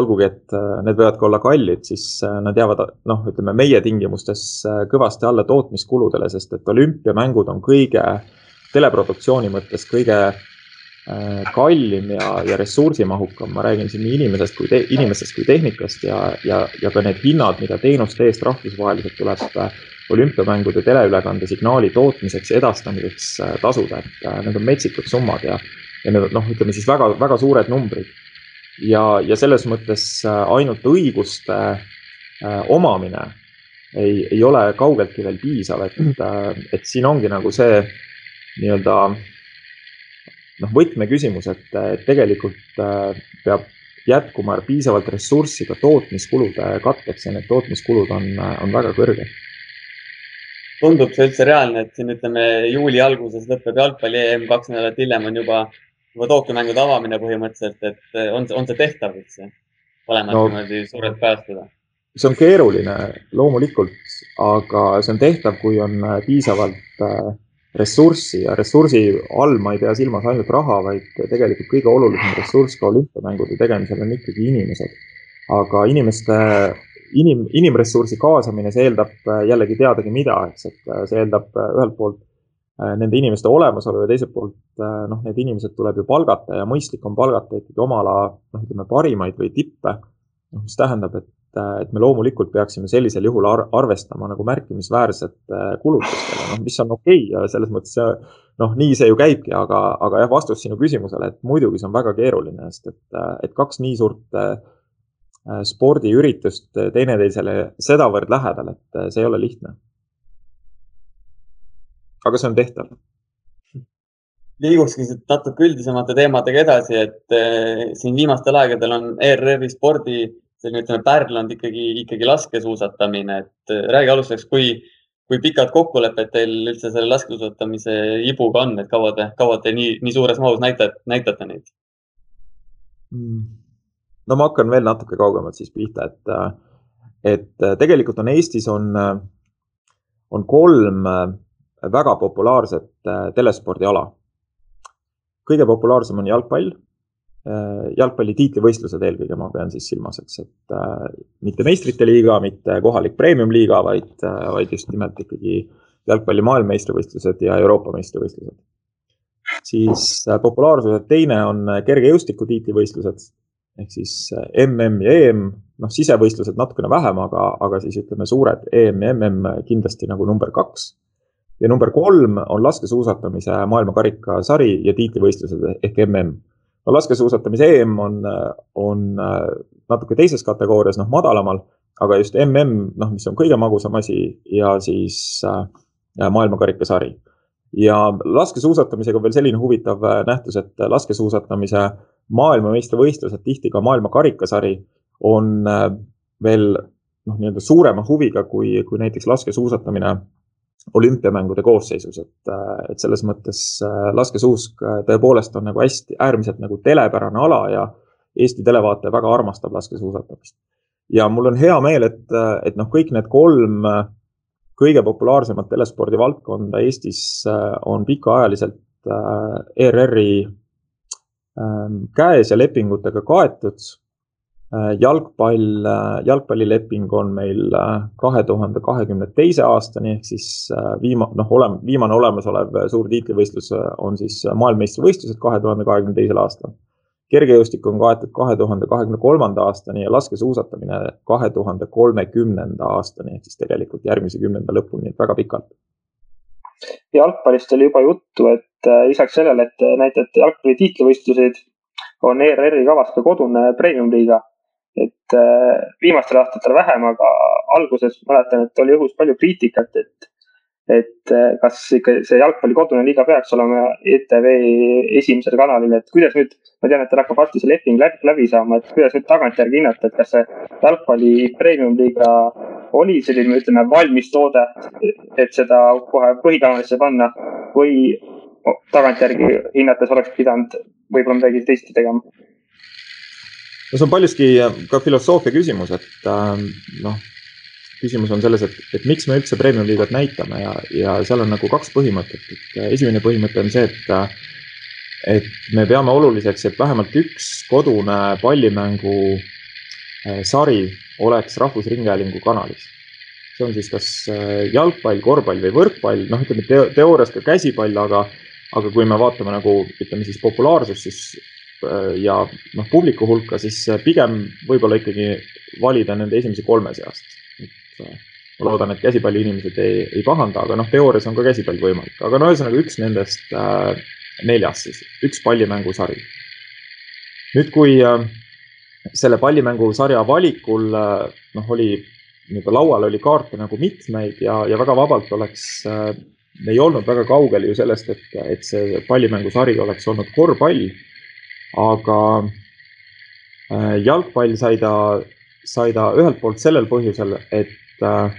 olgugi et need võivad ka olla kallid, siis nad jäävad noh, ütleme meie tingimustes kõvasti alla tootmiskuludele, sest et olümpiamängud on kõige äh, teleproduktsiooni mõttes kõige äh, kallim ja, ja ressursimahukam, ma räägin siin nii inimesest kui te, inimestest kui tehnikast ja, ja, ja ka need hinnad, mida teenuste eest rahvusvaheliselt tuleb äh, olümpiamängude teleülekande signaali tootmiseks ja edastamiseks äh, tasuda, et need on metsikud summad ja, ja need on noh, ütleme siis väga, väga suured numbrid. ja, ja selles mõttes ainult õiguste omamine ei, ei ole kaugeltki veel piisav, et, et siin ongi nagu see nii-öelda noh, võtmeküsimus, et tegelikult äh, peab jätkuma piisavalt ressurssi ka tootmiskulude katteks ja need tootmiskulud on, on väga kõrged.
tundub see üldse reaalne, et siin ütleme juuli alguses lõpeb jalgpalli EM, kaks nädalat hiljem on juba, juba Tokyo mängude avamine põhimõtteliselt, et on, on see tehtav üldse? mõlemad no, niimoodi suurelt päästada?
see on keeruline loomulikult, aga see on tehtav, kui on piisavalt äh, ressurssi ja ressursi all ma ei pea silmas ainult raha, vaid tegelikult kõige olulisem ressurss ka olümpiamängude tegemisel on ikkagi inimesed. aga inimeste, inim, inimressursi kaasamine, see eeldab jällegi teadagi mida, eks, et see eeldab ühelt poolt nende inimeste olemasolu ja teiselt poolt noh, need inimesed tuleb ju palgata ja mõistlik on palgata ikkagi oma ala noh, ütleme parimaid või tippe. noh, mis tähendab, et et, et me loomulikult peaksime sellisel juhul ar arvestama nagu märkimisväärsete kulutustega, noh, mis on okei okay ja selles mõttes noh, nii see ju käibki, aga, aga jah, vastus sinu küsimusele, et muidugi see on väga keeruline, sest et, et kaks nii suurt äh, spordiüritust teineteisele sedavõrd lähedal, et see ei ole lihtne. aga see on tehtav
liigukski siit natuke üldisemate teemadega edasi, et siin viimastel aegadel on ERR-i spordi selline, ütleme, pärl on ikkagi, ikkagi laskesuusatamine, et räägi alustuseks, kui, kui pikad kokkulepped teil üldse selle laskesuusatamise ibuga on, et kaua te, kaua te nii, nii suures mahus näitate, näitate neid?
Mm. no ma hakkan veel natuke kaugemalt siis pihta, et, et tegelikult on Eestis on, on kolm väga populaarset telespordiala. kõige populaarsem on jalgpall Äh, jalgpalli tiitlivõistlused eelkõige ma pean siis silmas, eks, et äh, mitte meistrite liiga, mitte kohalik premium-liiga, vaid, äh, vaid just nimelt ikkagi jalgpalli maailmameistrivõistlused ja Euroopa meistrivõistlused. siis äh, populaarsuse teine on kergejõustiku tiitlivõistlused ehk siis mm ja EM, noh, sisevõistlused natukene vähem, aga, aga siis ütleme, suured EM ja mm kindlasti nagu number kaks. ja number kolm on laskesuusatamise maailmakarikasari ja tiitlivõistlused ehk mm no laskesuusatamise EM on, on äh, natuke teises kategoorias, noh madalamal, aga just mm, noh, mis on kõige magusam asi ja siis äh, maailmakarikasari. ja laskesuusatamisega veel selline huvitav äh, nähtus, et laskesuusatamise maailmameistrivõistlused, tihti ka maailmakarikasari on äh, veel noh, nii-öelda suurema huviga kui, kui näiteks laskesuusatamine olümpiamängude koosseisus, et, et selles mõttes äh, laskesuusk äh, tõepoolest on nagu hästi, äärmiselt nagu telepärane ala ja Eesti televaataja väga armastab laskesuusatamist. ja mul on hea meel, et, et noh, kõik need kolm äh, kõige populaarsemat telespordi valdkonda Eestis on pikaajaliselt ERR-i ähm, käes ja lepingutega kaetud Äh, jalgpall, äh, jalgpallileping on meil äh, kahe tuhande kahekümne teise aastani ehk siis viima-, noh, olem-, viimane olemasolev suur tiitlivõistlus on siis maailmameistrivõistlused kahe tuhande kahekümne teisel aastal. kergejõustik on kaetud kahe tuhande kahekümne kolmanda aastani ja laskesuusatamine kahe tuhande kolmekümnenda aastani ehk siis tegelikult järgmise kümnenda lõpuni, et väga pikalt.
jalgpallist oli juba juttu, et lisaks sellele, et näitate jalgpalli tiitlivõistluseid, on ERR-i kavas ka kodune premium-liiga et äh, viimastel aastatel vähem, aga alguses mäletan, et oli õhus palju kriitikat, et, et äh, kas ikka see jalgpalli kodune liiga peaks olema ETV esimesel kanalil, et kuidas nüüd, ma tean, et teil hakkab varsti see leping läbi, läbi saama, et kuidas nüüd tagantjärgi hinnata, et kas see jalgpalli premium-liiga oli selline, ütleme, valmis toode, et seda kohe põhikanalisse panna või tagantjärgi hinnates oleks pidanud võib-olla midagi teisiti tegema?
No see on paljuski ka filosoofia küsimus, et äh, noh, küsimus on selles, et, et miks me üldse premium liigat näitame ja, ja seal on nagu kaks põhimõtet, et äh, esimene põhimõte on see, et äh, et me peame oluliseks, et vähemalt üks kodune pallimängu äh, sari oleks Rahvusringhäälingu kanalis. see on siis kas jalgpall, korvpall või võrkpall, noh, ütleme te teoorias ka käsipall, aga, aga kui me vaatame nagu ütleme siis populaarsust, siis ja noh, publiku hulka, siis äh, pigem võib-olla ikkagi valida nende esimese kolme seast. et äh, ma loodan, et käsipalliinimesed ei, ei pahanda, aga noh, teoorias on ka käsipall võimalik, aga no ühesõnaga üks nendest äh, neljast siis, üks pallimängusari. nüüd, kui äh, selle pallimängusarja valikul äh, noh, oli nii-öelda laual oli kaarte nagu mitmeid ja, ja väga vabalt oleks äh, me ei olnud väga kaugel ju sellest, et, et see pallimängusari oleks olnud korvpall aga äh, jalgpall sai ta, sai ta ühelt poolt sellel põhjusel, et äh,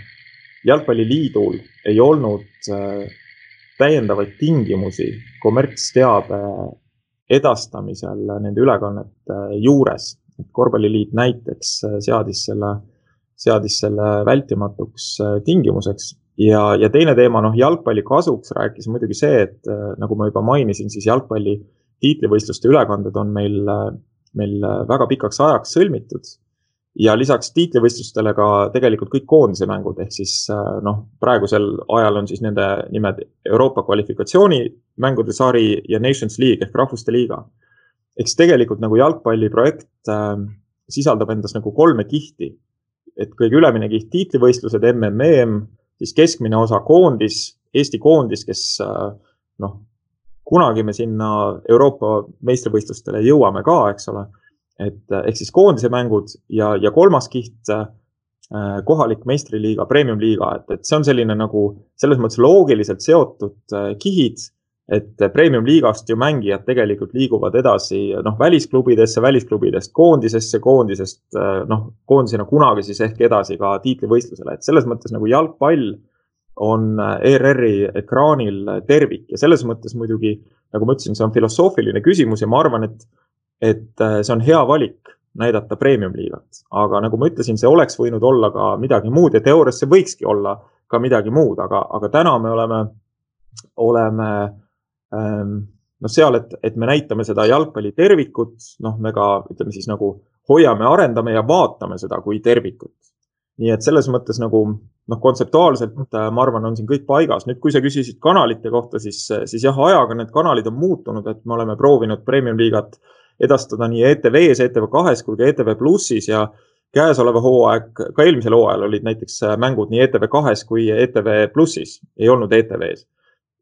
jalgpalliliidul ei olnud äh, täiendavaid tingimusi kommertsteabe edastamisel nende ülekannete juures. et korvpalliliit näiteks seadis selle, seadis selle vältimatuks tingimuseks ja, ja teine teema, noh, jalgpalli kasuks rääkis muidugi see, et nagu ma juba mainisin, siis jalgpalli tiitlivõistluste ülekanded on meil, meil väga pikaks ajaks sõlmitud. ja lisaks tiitlivõistlustele ka tegelikult kõik koondise mängud, ehk siis noh, praegusel ajal on siis nende nimed Euroopa kvalifikatsioonimängude sari ja Nations League ehk Rahvuste Liiga. eks tegelikult nagu jalgpalliprojekt äh, sisaldab endas nagu kolme kihti. et kõige ülemine kiht tiitlivõistlused, MMEM, siis keskmine osa koondis, Eesti koondis, kes äh, noh, kunagi me sinna Euroopa meistrivõistlustele jõuame ka, eks ole. et ehk siis koondise mängud ja, ja kolmas kiht äh, kohalik meistriliiga, premium-liiga, et, et see on selline nagu selles mõttes loogiliselt seotud äh, kihid et premium-liigast ju mängijad tegelikult liiguvad edasi noh, välisklubidesse, välisklubidest koondisesse, koondisest noh, koondisena kunagi siis ehk edasi ka tiitlivõistlusele, et selles mõttes nagu jalgpall on ERR-i ekraanil tervik. Ja selles mõttes muidugi, nagu ma ütlesin, see on filosoofiline küsimus ja ma arvan, et, et see on hea valik näidata premium-liigat, aga nagu ma ütlesin, see oleks võinud olla ka midagi muud ja teoorias see võikski olla ka midagi muud, aga, aga täna me oleme, oleme ähm, noh, seal, et, et me näitame seda jalgpalli tervikut, noh, me ka ütleme siis nagu hoiame, arendame ja vaatame seda kui tervikut. nii et selles mõttes nagu noh, kontseptuaalselt äh, ma arvan, on siin kõik paigas. nüüd, kui sa küsisid kanalite kohta, siis, siis jah, ajaga need kanalid on muutunud, et me oleme proovinud premium-liigat edastada nii ETV-s, ETV2-s kui ka ETV Plussis ja käesoleva hooaeg, ka eelmisel hooajal olid näiteks äh, mängud nii ETV2-s kui ETV Plussis, ei olnud ETV-s.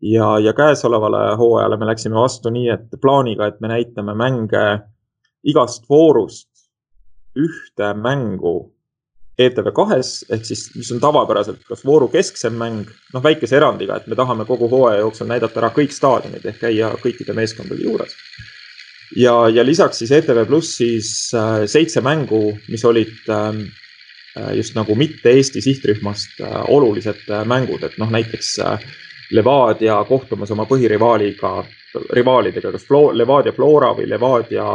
ja, ja käesolevale hooajale me läksime vastu nii, et plaaniga, et me näitame mänge igast voorust ühte mängu ETV2-s ehk siis, mis on tavapäraselt kas vooru kesksem mäng, noh, väikese erandiga, et me tahame kogu hooaja jooksul näidata ära kõik staadionid ehk käia kõikide meeskondade juures. Ja, ja lisaks siis ETV Plussis äh, seitse mängu, mis olid ähm, äh, just nagu mitte Eesti sihtrühmast äh, olulised mängud, et noh, näiteks Levadia kohtumas oma põhirivaaliga, rivaalidega, kas Flo, Levadia Flora või Levadia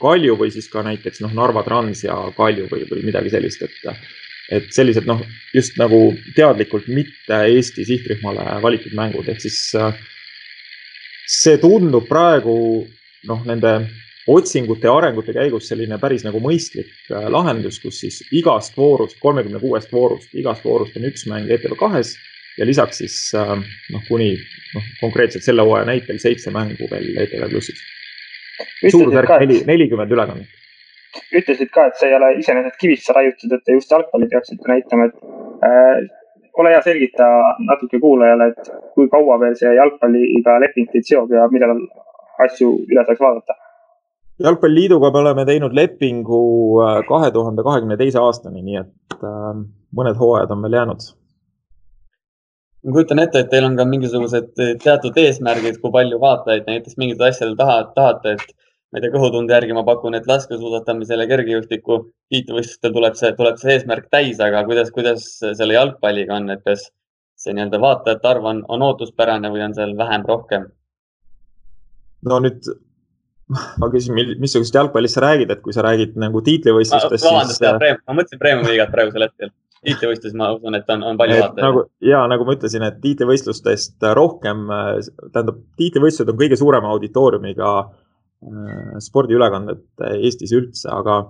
Kalju või siis ka näiteks noh, Narva Trans ja Kalju või, või midagi sellist, et et sellised noh, just nagu teadlikult mitte Eesti sihtrühmale valitud mängud, ehk siis see tundub praegu noh, nende otsingute ja arengute käigus selline päris nagu mõistlik äh, lahendus, kus siis igast voorust, kolmekümne kuuest voorust, igast voorust on üks mäng ETV kahes ja lisaks siis äh, noh, kuni noh, konkreetselt selle hooaja näitel seitse mängu veel ETV Plussis. suurusjärk neli, nelikümmend ülekannet.
ütlesid ka, et see ei ole iseenesest kivisse raiutud, et te just jalgpalli peaksite näitama, et äh, ole hea, selgita natuke kuulajale, et kui kaua veel see jalgpalliga leping teid seob ja millal asju üle saaks vaadata?
jalgpalliliiduga me oleme teinud lepingu äh, kahe tuhande kahekümne teise aastani, nii et äh, mõned hooajad on veel jäänud.
Ma kujutan ette, et teil on ka mingisugused teatud eesmärgid, kui palju vaatajaid näiteks mingitel asjadel taha, tahate, et ma ei tea, kõhutunde järgi ma pakun, et laskesuusatamisel ja kergejõustiku tiitlivõistlustel tuleb see, tuleb see eesmärk täis, aga kuidas, kuidas selle jalgpalliga on, et kas see nii-öelda vaatajate arv on, on ootuspärane või on seal vähem, rohkem?
no nüüd ma küsin, missugust jalgpallist sa räägid, et kui sa räägid nagu tiitlivõistlustest.
vabandust, äh, ma mõtlesin Premiumi liigat praegusel hetkel. Tiitlivõistlus, ma usun, et on, on palju vaatajaid.
nagu ja nagu ma ütlesin, et tiitlivõistlustest rohkem, äh, tähendab, tiitlivõistlused on kõige suurema auditooriumiga äh, spordiülekanded Eestis üldse, aga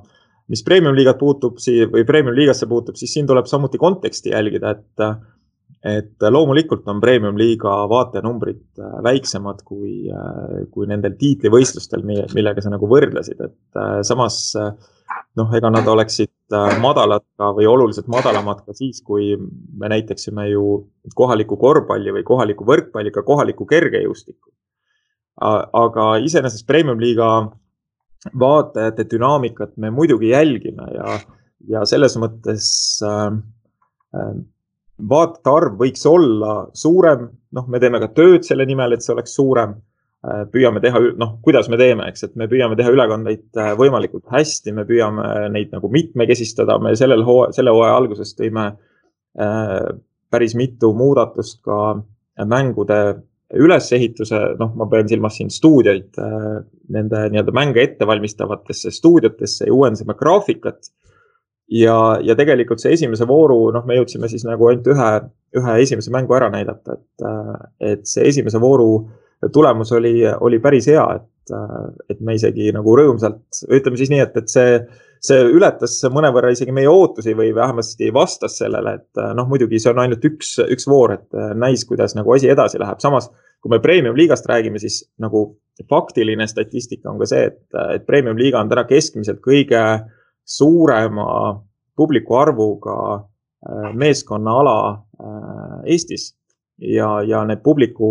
mis premium liigat puutub või premium liigasse puutub, siis siin tuleb samuti konteksti jälgida, et et loomulikult on premium-liiga vaatajanumbrid äh, väiksemad kui, äh, kui nendel tiitlivõistlustel, millega sa nagu võrdlesid, et äh, samas noh, ega nad oleksid madalad ka või oluliselt madalamad ka siis, kui me näitaksime ju kohalikku korvpalli või kohalikku võrkpalli, ka kohalikku kergejõustikku. aga iseenesest premium-liiga vaatajate dünaamikat me muidugi jälgime ja, ja selles mõttes äh, vaatajate arv võiks olla suurem, noh, me teeme ka tööd selle nimel, et see oleks suurem. Äh, püüame teha, noh, kuidas me teeme, eks, et me püüame teha ülekandeid äh, võimalikult hästi, me püüame neid nagu mitmekesistada, me sellel hooaja, selle hooaja alguses tõime äh, päris mitu muudatust ka mängude ülesehituse, noh, ma pean silmas siin stuudioid, nende nii-öelda mänge ettevalmistavatesse stuudiotesse ja uuendasime graafikat. Ja, ja tegelikult see esimese vooru, noh, me jõudsime siis nagu ainult ühe, ühe esimese mängu ära näidata, et, et see esimese vooru tulemus oli, oli päris hea, et, et me isegi nagu rõõmsalt, ütleme siis nii, et, et see, see ületas mõnevõrra isegi meie ootusi või vähemasti vastas sellele, et noh, muidugi see on ainult üks, üks voor, et näis, kuidas nagu asi edasi läheb, samas kui me premium liigast räägime, siis nagu faktiline statistika on ka see, et, et premium liiga on täna keskmiselt kõige suurema publiku arvuga äh, meeskonnaala äh, Eestis. Ja, ja need publiku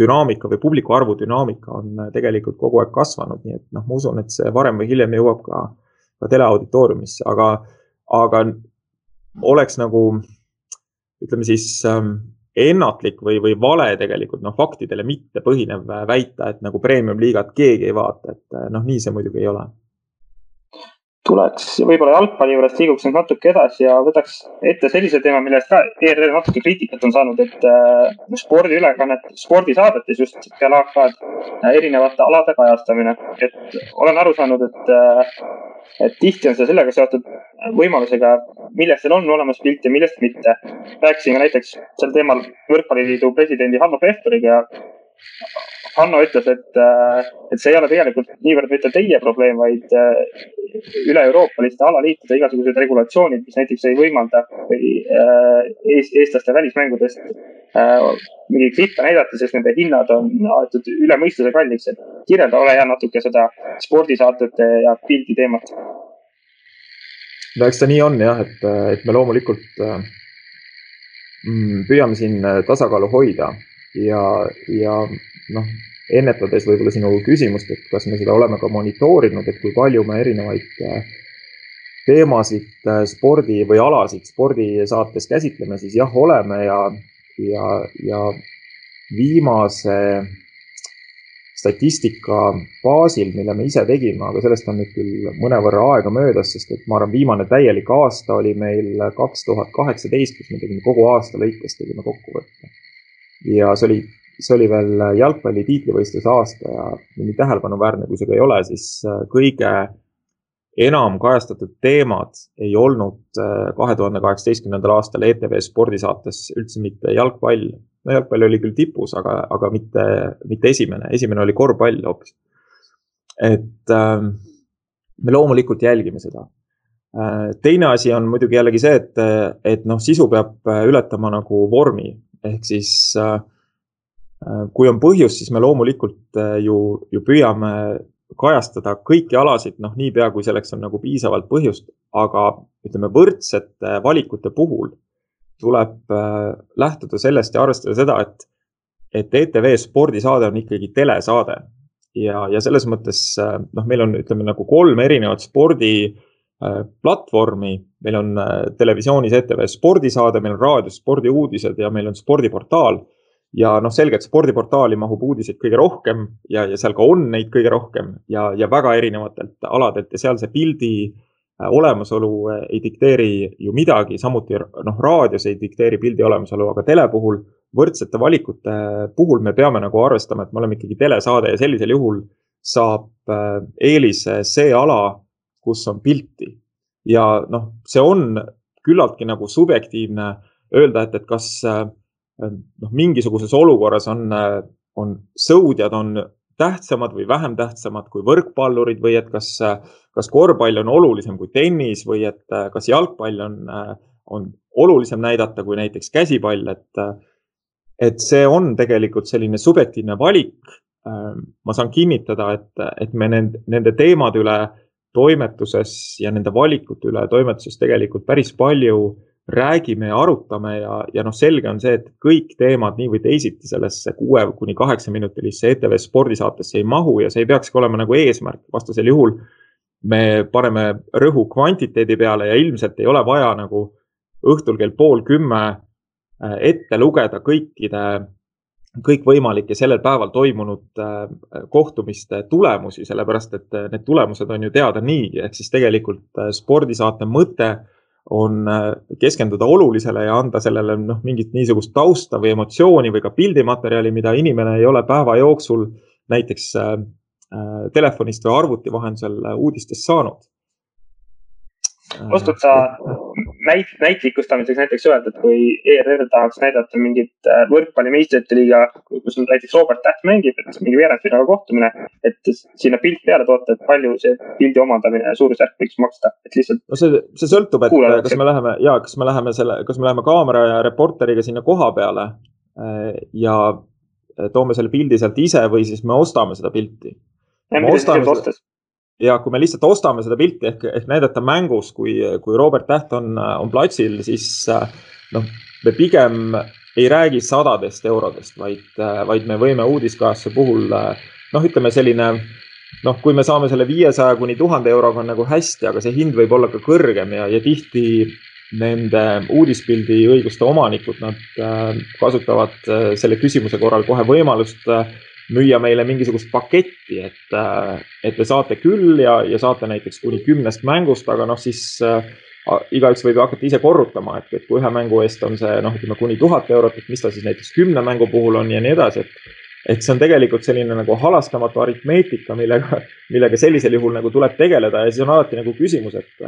dünaamika või publiku arvu dünaamika on tegelikult kogu aeg kasvanud, nii et noh, ma usun, et see varem või hiljem jõuab ka, ka teleauditooriumisse, aga, aga oleks nagu ütleme siis ähm, ennatlik või, või vale tegelikult noh, faktidele mitte põhinev väita, et nagu premium-liigat keegi ei vaata, et noh, nii see muidugi ei ole
tuleks võib-olla jalgpalli juurest liiguks nüüd natuke edasi ja võtaks ette sellise teema, millest ka ERR natuke kriitikat on saanud, et äh, spordiülekannet, spordisaadetes just peale AK-d äh, erinevate alade kajastamine. et olen aru saanud, et äh,, et tihti on see sellega seotud võimalusega, millest teil on olemas pilt ja millest mitte. rääkisin ka näiteks sel teemal Võrkpalliliidu presidendi Hanno Pevkuriga ja Hanno ütles, et, äh, et see ei ole tegelikult niivõrd mitte teie probleem, vaid äh, üle-euroopaliste alaliitude igasugused regulatsioonid, mis näiteks ei võimalda või äh, eestlaste välismängudest mingeid klippe näidata, sest nende hinnad on aetud üle mõistuse kalliks. et kirjelda, ole hea natuke seda spordisaatete ja pildi teemat.
no eks ta nii on jah, et, et me loomulikult mm, püüame siin tasakaalu hoida ja, ja noh, ennetades võib-olla sinu küsimust, et kas me seda oleme ka monitoorinud, et kui palju me erinevaid äh, teemasid äh, spordi või alasid spordisaates käsitleme, siis jah, oleme ja, ja, ja viimase statistika baasil, mille me ise tegime, aga sellest on nüüd küll mõnevõrra aega möödas, sest et ma arvan, viimane täielik aasta oli meil kaks tuhat kaheksateist, kus me tegime kogu aasta lõikes tegime kokkuvõtte. ja see oli see oli veel jalgpalli tiitlivõistluse aasta ja nii tähelepanuväärne, kui see ka ei ole, siis äh, kõige enam kajastatud teemad ei olnud äh, kahe tuhande kaheksateistkümnendal aastal ETV spordisaates üldse mitte jalgpall. no jalgpall oli küll tipus, aga, aga mitte, mitte esimene, esimene oli korvpall hoopis. et äh, me loomulikult jälgime seda. teine asi on muidugi jällegi see, et, et noh, sisu peab ületama nagu vormi ehk siis äh, Äh, kui on põhjust, siis me loomulikult äh, ju, ju püüame kajastada kõiki alasid, noh, niipea kui selleks on nagu piisavalt põhjust, aga ütleme, võrdsete valikute puhul tuleb äh, lähtuda sellest ja arvestada seda, et, et ETV spordisaade on ikkagi telesaade. Ja, ja selles mõttes noh, meil on, ütleme nagu kolm erinevat spordi platvormi, meil on televisioonis ETV spordisaade, meil on raadios spordiuudised ja meil on spordiportaal ja noh, selge, et spordiportaali mahub uudiseid kõige rohkem ja, ja seal ka on neid kõige rohkem ja, ja väga erinevatelt aladelt ja seal see pildi äh, olemasolu äh, ei dikteeri ju midagi, samuti noh, raadios ei dikteeri pildi olemasolu, aga tele puhul, võrdsete valikute puhul me peame nagu arvestama, et me oleme ikkagi telesaade ja sellisel juhul saab äh, eelise see ala, kus on pilti. ja noh, see on küllaltki nagu subjektiivne öelda, et, et kas äh, noh, mingisuguses olukorras on, on sõudjad on tähtsamad või vähem tähtsamad kui võrkpallurid või et kas, kas korvpall on olulisem kui tennis või et kas jalgpall on, on olulisem näidata kui näiteks käsipall, et, et see on tegelikult selline subjektiivne valik. ma saan kinnitada, et, et me nende, nende teemade üle toimetuses ja nende valikute üle toimetuses tegelikult päris palju räägime ja arutame ja, ja noh, selge on see, et kõik teemad nii või teisiti sellesse kuue kuni kaheksa minutilisse ETV spordisaatesse ei mahu ja see ei peakski olema nagu eesmärk, vastasel juhul me paneme rõhu kvantiteedi peale ja ilmselt ei ole vaja nagu õhtul kell pool kümme äh, ette lugeda kõikide, kõikvõimalike sellel päeval toimunud äh, kohtumiste tulemusi, sellepärast et äh, need tulemused on ju teada niigi, ehk siis tegelikult spordisaate mõte on äh, keskenduda olulisele ja anda sellele noh, mingit niisugust tausta või emotsiooni või ka pildimaterjali, mida inimene ei ole päeva jooksul näiteks äh, äh telefonist või arvuti vahendusel äh, uudistest saanud.
oskad sa näit-, näitlikustamiseks näiteks öelda, et kui ERR tahaks näidata mingit äh, võrkpalli meistrite liiga, kus näiteks Robert Täht mängib, et mingi veerandfinaali kohtumine, et sinna pilt peale toota, et palju see pildi omandamine suurusjärk võiks maksta, et lihtsalt.
no see, see sõltub, et kuulajaks. kas me läheme ja kas me läheme selle, kas me läheme kaamera ja reporteriga sinna koha peale äh, ja toome selle pildi sealt ise või siis me ostame seda pilti.
seda
ja kui me lihtsalt ostame seda pilti ehk, ehk näidata mängus, kui, kui Robert Täht on, on platsil, siis noh, me pigem ei räägi sadadest eurodest, vaid, vaid me võime uudiskajastuse puhul noh, ütleme selline noh, kui me saame selle viiesaja kuni tuhande euroga on nagu hästi, aga see hind võib olla ka kõrgem ja, ja tihti nende uudispildi õiguste omanikud, nad kasutavad selle küsimuse korral kohe võimalust müüa meile mingisugust paketti, et, et te saate küll ja, ja saate näiteks kuni kümnest mängust, aga noh, siis äh, igaüks võib ju hakata ise korrutama, et, et kui ühe mängu eest on see noh, ütleme kuni tuhat eurot, et mis ta siis näiteks kümne mängu puhul on ja nii edasi, et et see on tegelikult selline nagu halastamatu aritmeetika, millega, millega sellisel juhul nagu tuleb tegeleda ja siis on alati nagu küsimus, et,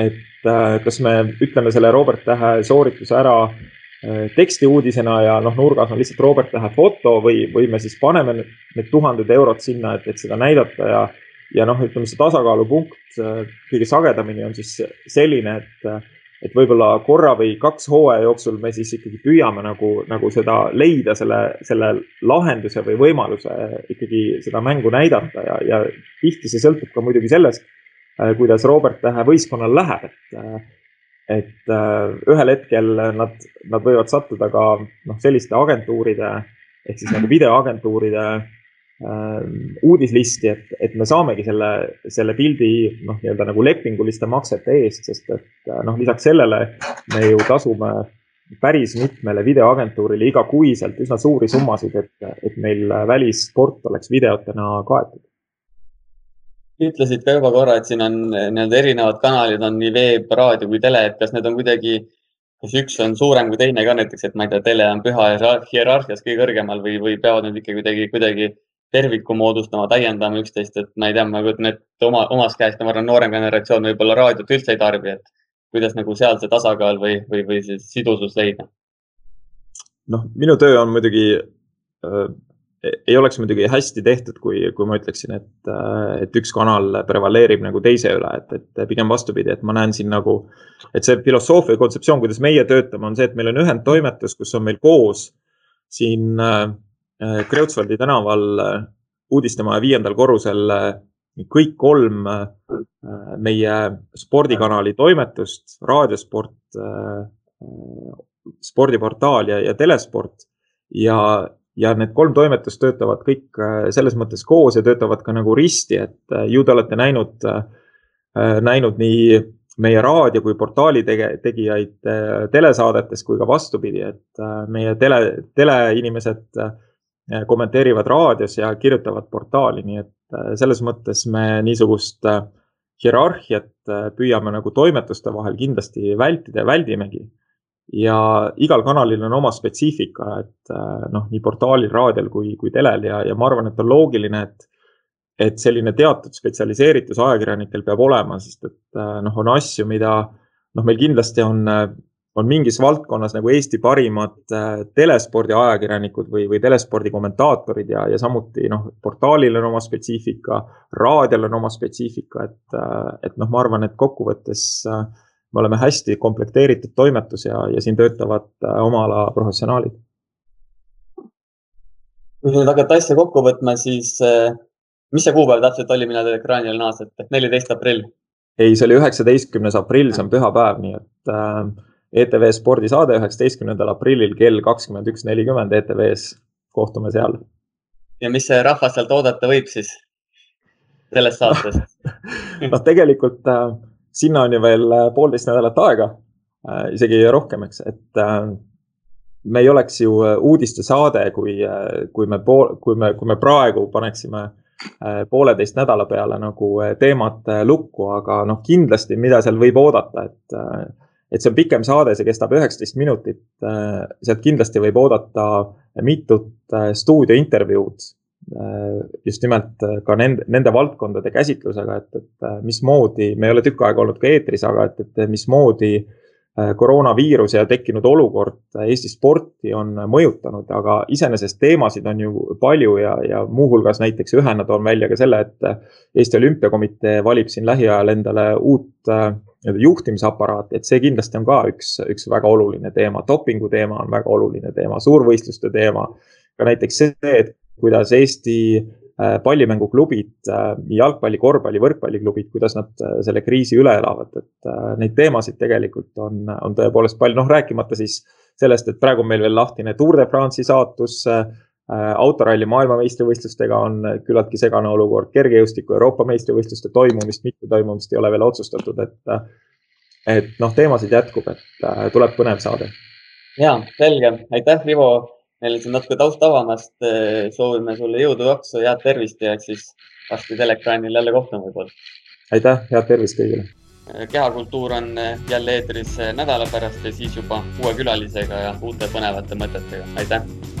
et äh, kas me ütleme selle Robert Tähe soorituse ära äh, tekstiuudisena ja noh, nurgas on lihtsalt Robert Tähe foto või, või me siis paneme need tuhanded eurod sinna, et, et seda näidata ja, ja noh, ütleme see tasakaalupunkt äh, kõige sagedamini on siis selline, et et võib-olla korra või kaks hooaja jooksul me siis ikkagi püüame nagu, nagu seda leida, selle, selle lahenduse või võimaluse ikkagi seda mängu näidata ja, ja tihti see sõltub ka muidugi sellest, äh, kuidas Robert Tähe võistkonnal läheb, et äh, et äh, ühel hetkel nad, nad võivad sattuda ka noh, selliste agentuuride ehk siis nagu videoagentuuride Ähm, uudislisti, et, et me saamegi selle, selle pildi noh, nii-öelda nagu lepinguliste maksete eest, sest et äh, noh, lisaks sellele me ju tasume päris mitmele videoagentuurile igakuiselt üsna suuri summasid, et, et meil välissport oleks videotena kaetud.
Ütlesid ka juba korra, et siin on nii-öelda erinevad kanalid, on nii veeb, raadio kui tele, et kas need on kuidagi, kas üks on suurem kui teine ka näiteks, et ma ei tea, tele on püha hierarhias kõige kõrgemal või, või peavad need ikka kuidagi, kuidagi terviku moodustama, täiendama üksteist, et ma ei tea, ma kujutan ette oma, omast käest, ma arvan, noorem generatsioon võib-olla raadiot üldse ei tarbi, et kuidas nagu seal see tasakaal või, või, või see sidusus leida?
noh, minu töö on muidugi äh,, ei oleks muidugi hästi tehtud, kui, kui ma ütleksin, et, et üks kanal prevaleerib nagu teise üle, et, et pigem vastupidi, et ma näen siin nagu, et see filosoofia kontseptsioon, kuidas meie töötame, on see, et meil on ühendtoimetus, kus on meil koos siin Äh, Kreutzwaldi tänaval äh, uudistemaja viiendal korrusel äh, kõik kolm meie spordikanali toimetust, raadiosport, spordiportaal ja, ja telesport. ja, ja need kolm toimetust töötavad kõik selles mõttes koos ja töötavad ka nagu risti, et ju te olete näinud, näinud nii meie raadio kui portaali tege, tegijaid telesaadetes kui ka vastupidi, et meie tele, teleinimesed Äh, kommenteerivad raadios ja kirjutavad portaali, nii et äh, selles mõttes me niisugust äh, hierarhiat püüame nagu toimetuste vahel kindlasti vältida ja väldimegi. Ja igal kanalil on oma spetsiifika, et noh, nii portaalil, raadiol kui, kui telel ja, ja ma arvan, et on loogiline, et et selline teatud spetsialiseeritus ajakirjanikel peab olema, sest et noh, on asju, mida noh, meil kindlasti on on mingis valdkonnas nagu Eesti parimad äh, telespordi ajakirjanikud või, või telespordi kommentaatorid ja, ja samuti noh, portaalil on oma spetsiifika, raadiol on oma spetsiifika, et, äh, et noh, ma arvan, et kokkuvõttes äh, me oleme hästi komplekteeritud toimetus ja, ja siin töötavad oma ala professionaalid.
kui nüüd hakata asja kokku võtma, siis mis see kuupäev täpselt oli, millal te ekraanile naasete, neliteist aprill?
ei, see oli üheksateistkümnes aprill, see on pühapäev, nii et äh, ETV spordisaade üheksateistkümnendal aprillil kell kakskümmend üks nelikümmend ETV-s. kohtume seal.
ja mis see rahvas sealt oodata võib siis sellest saatest [laughs]
noh, tegelikult äh, sinna on ju veel äh, poolteist nädalat aega äh,, isegi rohkem, eks, et äh, me ei oleks ju uudistesaade, kui kui me pool, kui me, kui me praegu paneksime pooleteist nädala peale nagu teemat lukku, aga noh, kindlasti, mida seal võib oodata, et et see on pikem saade, see kestab üheksateist minutit. Sealt kindlasti võib oodata mitut stuudiointervjuud. Äh, just nimelt ka nende, nende valdkondade käsitlusega, et, et mismoodi, me ei ole tükk aega olnud ka eetris, aga et, et mismoodi koroonaviiruse ja tekkinud olukord Eesti sporti on mõjutanud, aga iseenesest teemasid on ju palju ja, ja muuhulgas näiteks ühena toon välja ka selle, et Eesti Olümpiakomitee valib siin lähiajal endale uut nii-öelda juhtimisaparaati, et see kindlasti on ka üks, üks väga oluline teema. dopingu teema on väga oluline teema, suurvõistluste teema. ka näiteks see, et kuidas Eesti äh, pallimänguklubid, äh, jalgpalli, korvpalli, võrkpalliklubid, kuidas nad äh, selle kriisi üle elavad, et neid teemasid tegelikult on, on tõepoolest palju, noh rääkimata siis sellest, et praegu on meil veel lahtine Tour de France'i saatus autoralli maailmameistrivõistlustega on küllaltki segane olukord, kergejõustiku Euroopa meistrivõistluste toimumist, mittetoimumist ei ole veel otsustatud, et et noh, teemasid jätkub, et tuleb põnev saade.
ja selge, aitäh, Rivo, meile siin natuke tausta avamast. soovime sulle jõudu, jaksu, head tervist ja eks siis varsti teleekraanil jälle kohtume võib-olla.
aitäh, head tervist kõigile.
kehakultuur on jälle eetris nädala pärast ja siis juba uue külalisega ja uute põnevate mõtetega. aitäh